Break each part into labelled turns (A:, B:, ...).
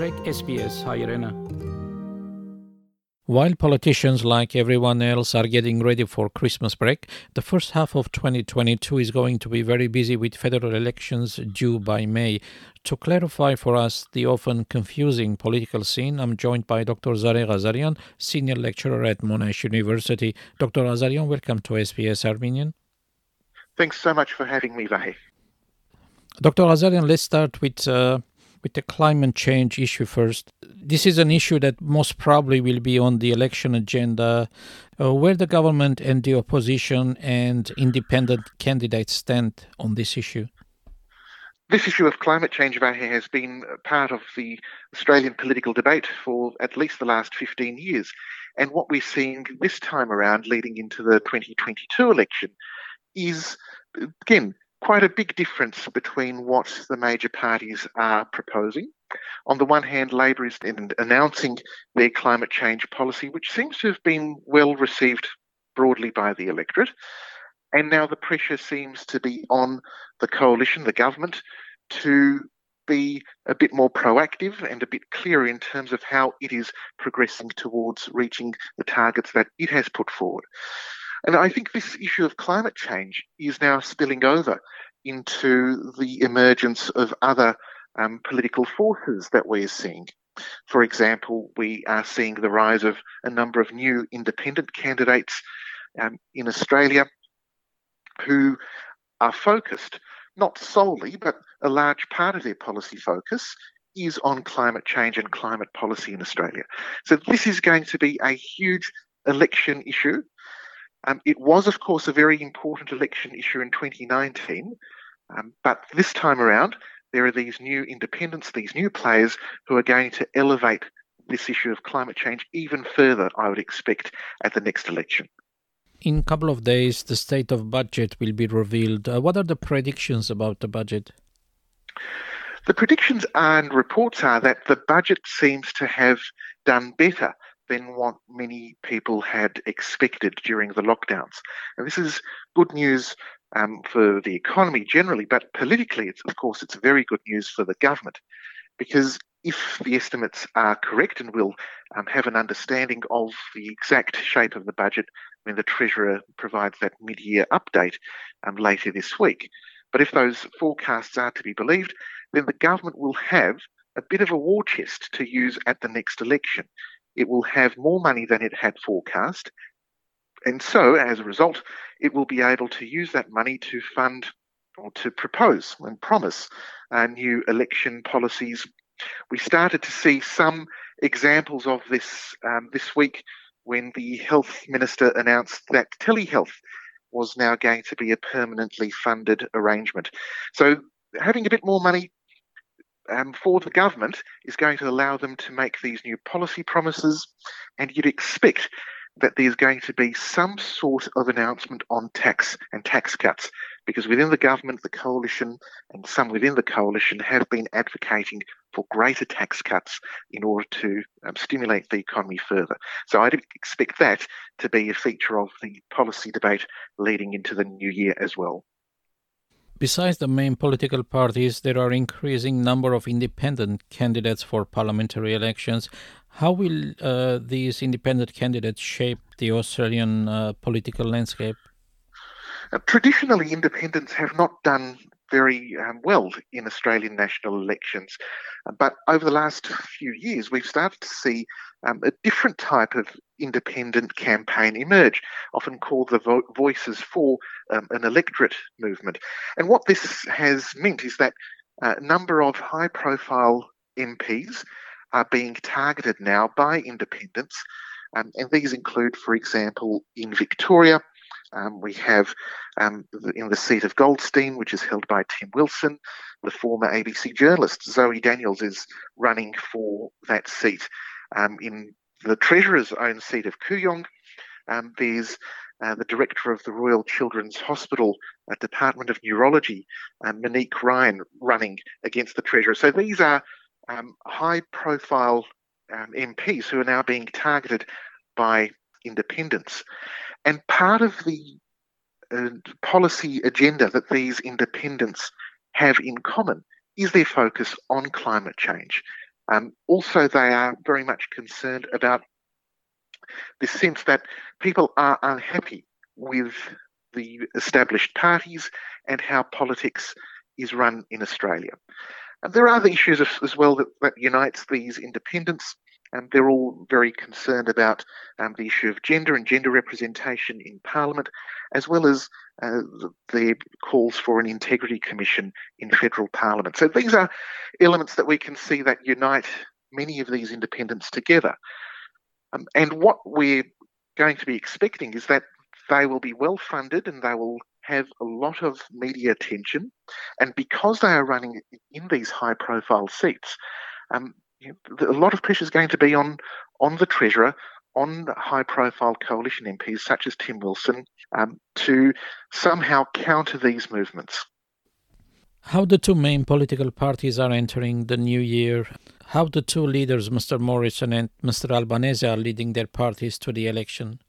A: Trek SBS Hayrena. While politicians, like everyone else, are getting ready for Christmas break, the first half of 2022 is going to be very busy with federal elections due by May. To clarify for us the often confusing political scene, I'm joined by Dr. Zareh Ghazarian, Senior Lecturer at Monash University. Dr. Ghazarian, welcome to SBS Armenian.
B: Thanks so much for having me, Vahe.
A: Dr. Ghazarian, let's start with uh, with the climate change issue first. This is an issue that most probably will be on the election agenda, uh, where the government and the opposition and independent candidates stand on this issue.
B: This issue of climate change, Vahe, has been part of the Australian political debate for at least the last 15 years. And what we're seeing this time around, leading into the 2022 election, is again quite a big difference between what the major parties are proposing. On the one hand, Labor is announcing their climate change policy, which seems to have been well received broadly by the electorate. And now the pressure seems to be on the coalition, the government, to be a bit more proactive and a bit clearer in terms of how it is progressing towards reaching the targets that it has put forward. And I think this issue of climate change is now spilling over into the emergence of other um, political forces that we're seeing. For example, we are seeing the rise of a number of new independent candidates um, in Australia who are focused not solely, but a large part of their policy focus is on climate change and climate policy in Australia. So this is going to be a huge election issue um, it was, of course, a very important election issue in 2019, um, but this time around, there are these new independents, these new players who are going to elevate this issue of climate change even further, I would expect, at the next election.
A: In a couple of days, the state of budget will be revealed. Uh, what are the predictions about the budget?
B: The predictions and reports are that the budget seems to have done better than what many people had expected during the lockdowns. And this is good news um, for the economy generally, but politically, it's, of course, it's very good news for the government because if the estimates are correct, and we'll um, have an understanding of the exact shape of the budget when the Treasurer provides that mid year update um, later this week. But if those forecasts are to be believed, then the government will have a bit of a war chest to use at the next election it will have more money than it had forecast. And so, as a result, it will be able to use that money to fund or to propose and promise uh, new election policies. We started to see some examples of this um, this week when the health minister announced that telehealth was now going to be a permanently funded arrangement. So, having a bit more money um, for the government is going to allow them to make these new policy promises, and you'd expect that there's going to be some sort of announcement on tax and tax cuts, because within the government, the coalition, and some within the coalition have been advocating for greater tax cuts in order to um, stimulate the economy further. So I'd expect that to be a feature of the policy debate leading into the new year as well.
A: Besides the main political parties, there are increasing number of independent candidates for parliamentary elections. How will uh, these independent candidates shape the Australian uh, political landscape?
B: Uh, traditionally, independents have not done very um, well in Australian national elections. Uh, but over the last few years, we've started to see um, a different type of independent campaign emerge, often called the vo- Voices for um, an Electorate movement. And what this has meant is that a number of high profile MPs are being targeted now by independents. Um, and these include, for example, in Victoria, um, we have um, in the seat of Goldstein, which is held by Tim Wilson, the former ABC journalist Zoe Daniels is running for that seat. Um, in the Treasurer's own seat of Kooyong, um, there's uh, the director of the Royal Children's Hospital uh, Department of Neurology, uh, Monique Ryan, running against the Treasurer. So these are um, high profile um, MPs who are now being targeted by independents. And part of the uh, policy agenda that these independents have in common is their focus on climate change. Um, also, they are very much concerned about the sense that people are unhappy with the established parties and how politics is run in Australia. And there are other issues as well that, that unites these independents. And they're all very concerned about um, the issue of gender and gender representation in Parliament, as well as uh, the calls for an integrity commission in federal Parliament. So these are elements that we can see that unite many of these independents together. Um, and what we're going to be expecting is that they will be well funded and they will have a lot of media attention. And because they are running in these high profile seats, um, you know, a lot of pressure is going to be on, on the Treasurer, on high profile coalition MPs such as Tim Wilson, um, to somehow counter these movements.
A: How the two main political parties are entering the new year, how the two leaders, Mr. Morrison and Mr. Albanese, are leading their parties to the election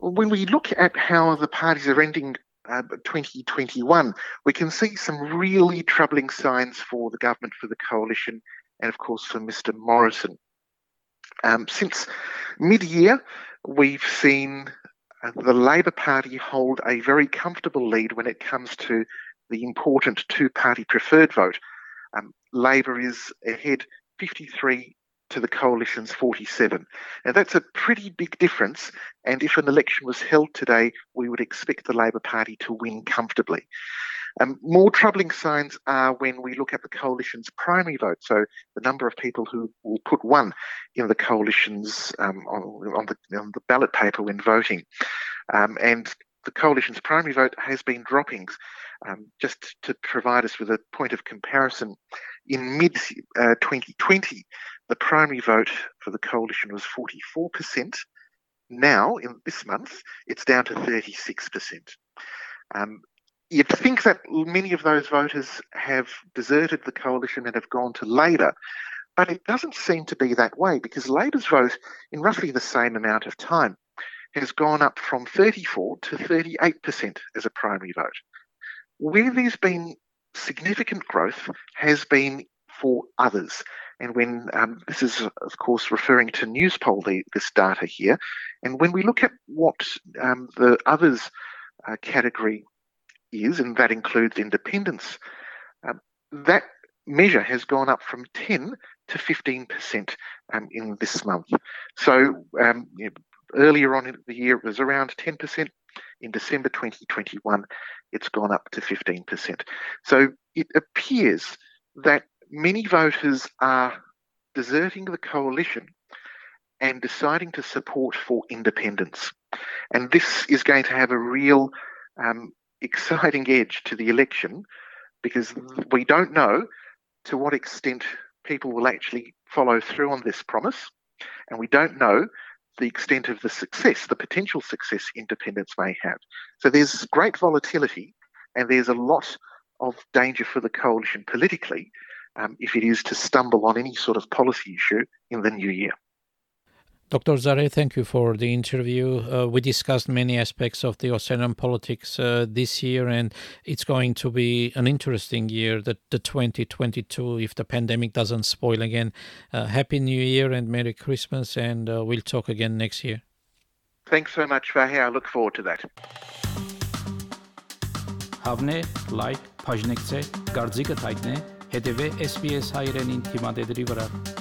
B: when we look at how the parties are ending uh, 2021, we can see some really troubling signs for the government, for the coalition, and of course for Mr. Morrison. Um, since mid year, we've seen uh, the Labor Party hold a very comfortable lead when it comes to the important two party preferred vote. Um, Labor is ahead 53 to the coalition's 47. Now, that's a pretty big difference. And if an election was held today, we would expect the Labor Party to win comfortably. Um, more troubling signs are when we look at the coalition's primary vote, so the number of people who will put one in the coalition's um, on, on, the, on, the, ballot paper when voting. Um, and the coalition's primary vote has been dropping. Um, just to provide us with a point of comparison, in mid uh, 2020, the primary vote for the coalition was 44%. Now, in this month, it's down to 36%. Um, you'd think that many of those voters have deserted the coalition and have gone to Labor, but it doesn't seem to be that way because Labor's vote, in roughly the same amount of time, has gone up from 34 to 38% as a primary vote. Where there's been significant growth has been for others. And when um, this is, of course, referring to Newspoll, the, this data here, and when we look at what um, the others uh, category is, and that includes independents, um, that measure has gone up from 10 to 15% um, in this month. So um, you know, earlier on in the year, it was around 10%. In December 2021, it's gone up to 15%. So it appears that many voters are deserting the coalition and deciding to support for independents. And this is going to have a real um, exciting edge to the election because we don't know to what extent people will actually follow through on this promise. And we don't know the extent of the success, the potential success independents may have. So there's great volatility and there's a lot of danger for the coalition politically um, if it is to stumble on any sort of policy issue in the new year.
A: Dr. Zare, thank you for the interview. Uh, we discussed many aspects of the Australian politics uh, this year, and it's going to be an interesting year, the, the 2022, if the pandemic doesn't spoil again. Uh, Happy New Year and Merry Christmas, and uh, we'll talk again next year.
B: Thanks so much, Vahe. I look forward to that.
A: Հավնե, լայք, բաժնեկցե, դարձիկը թայտնե, հետևե SBS հայրենին թիմադեդի վրա։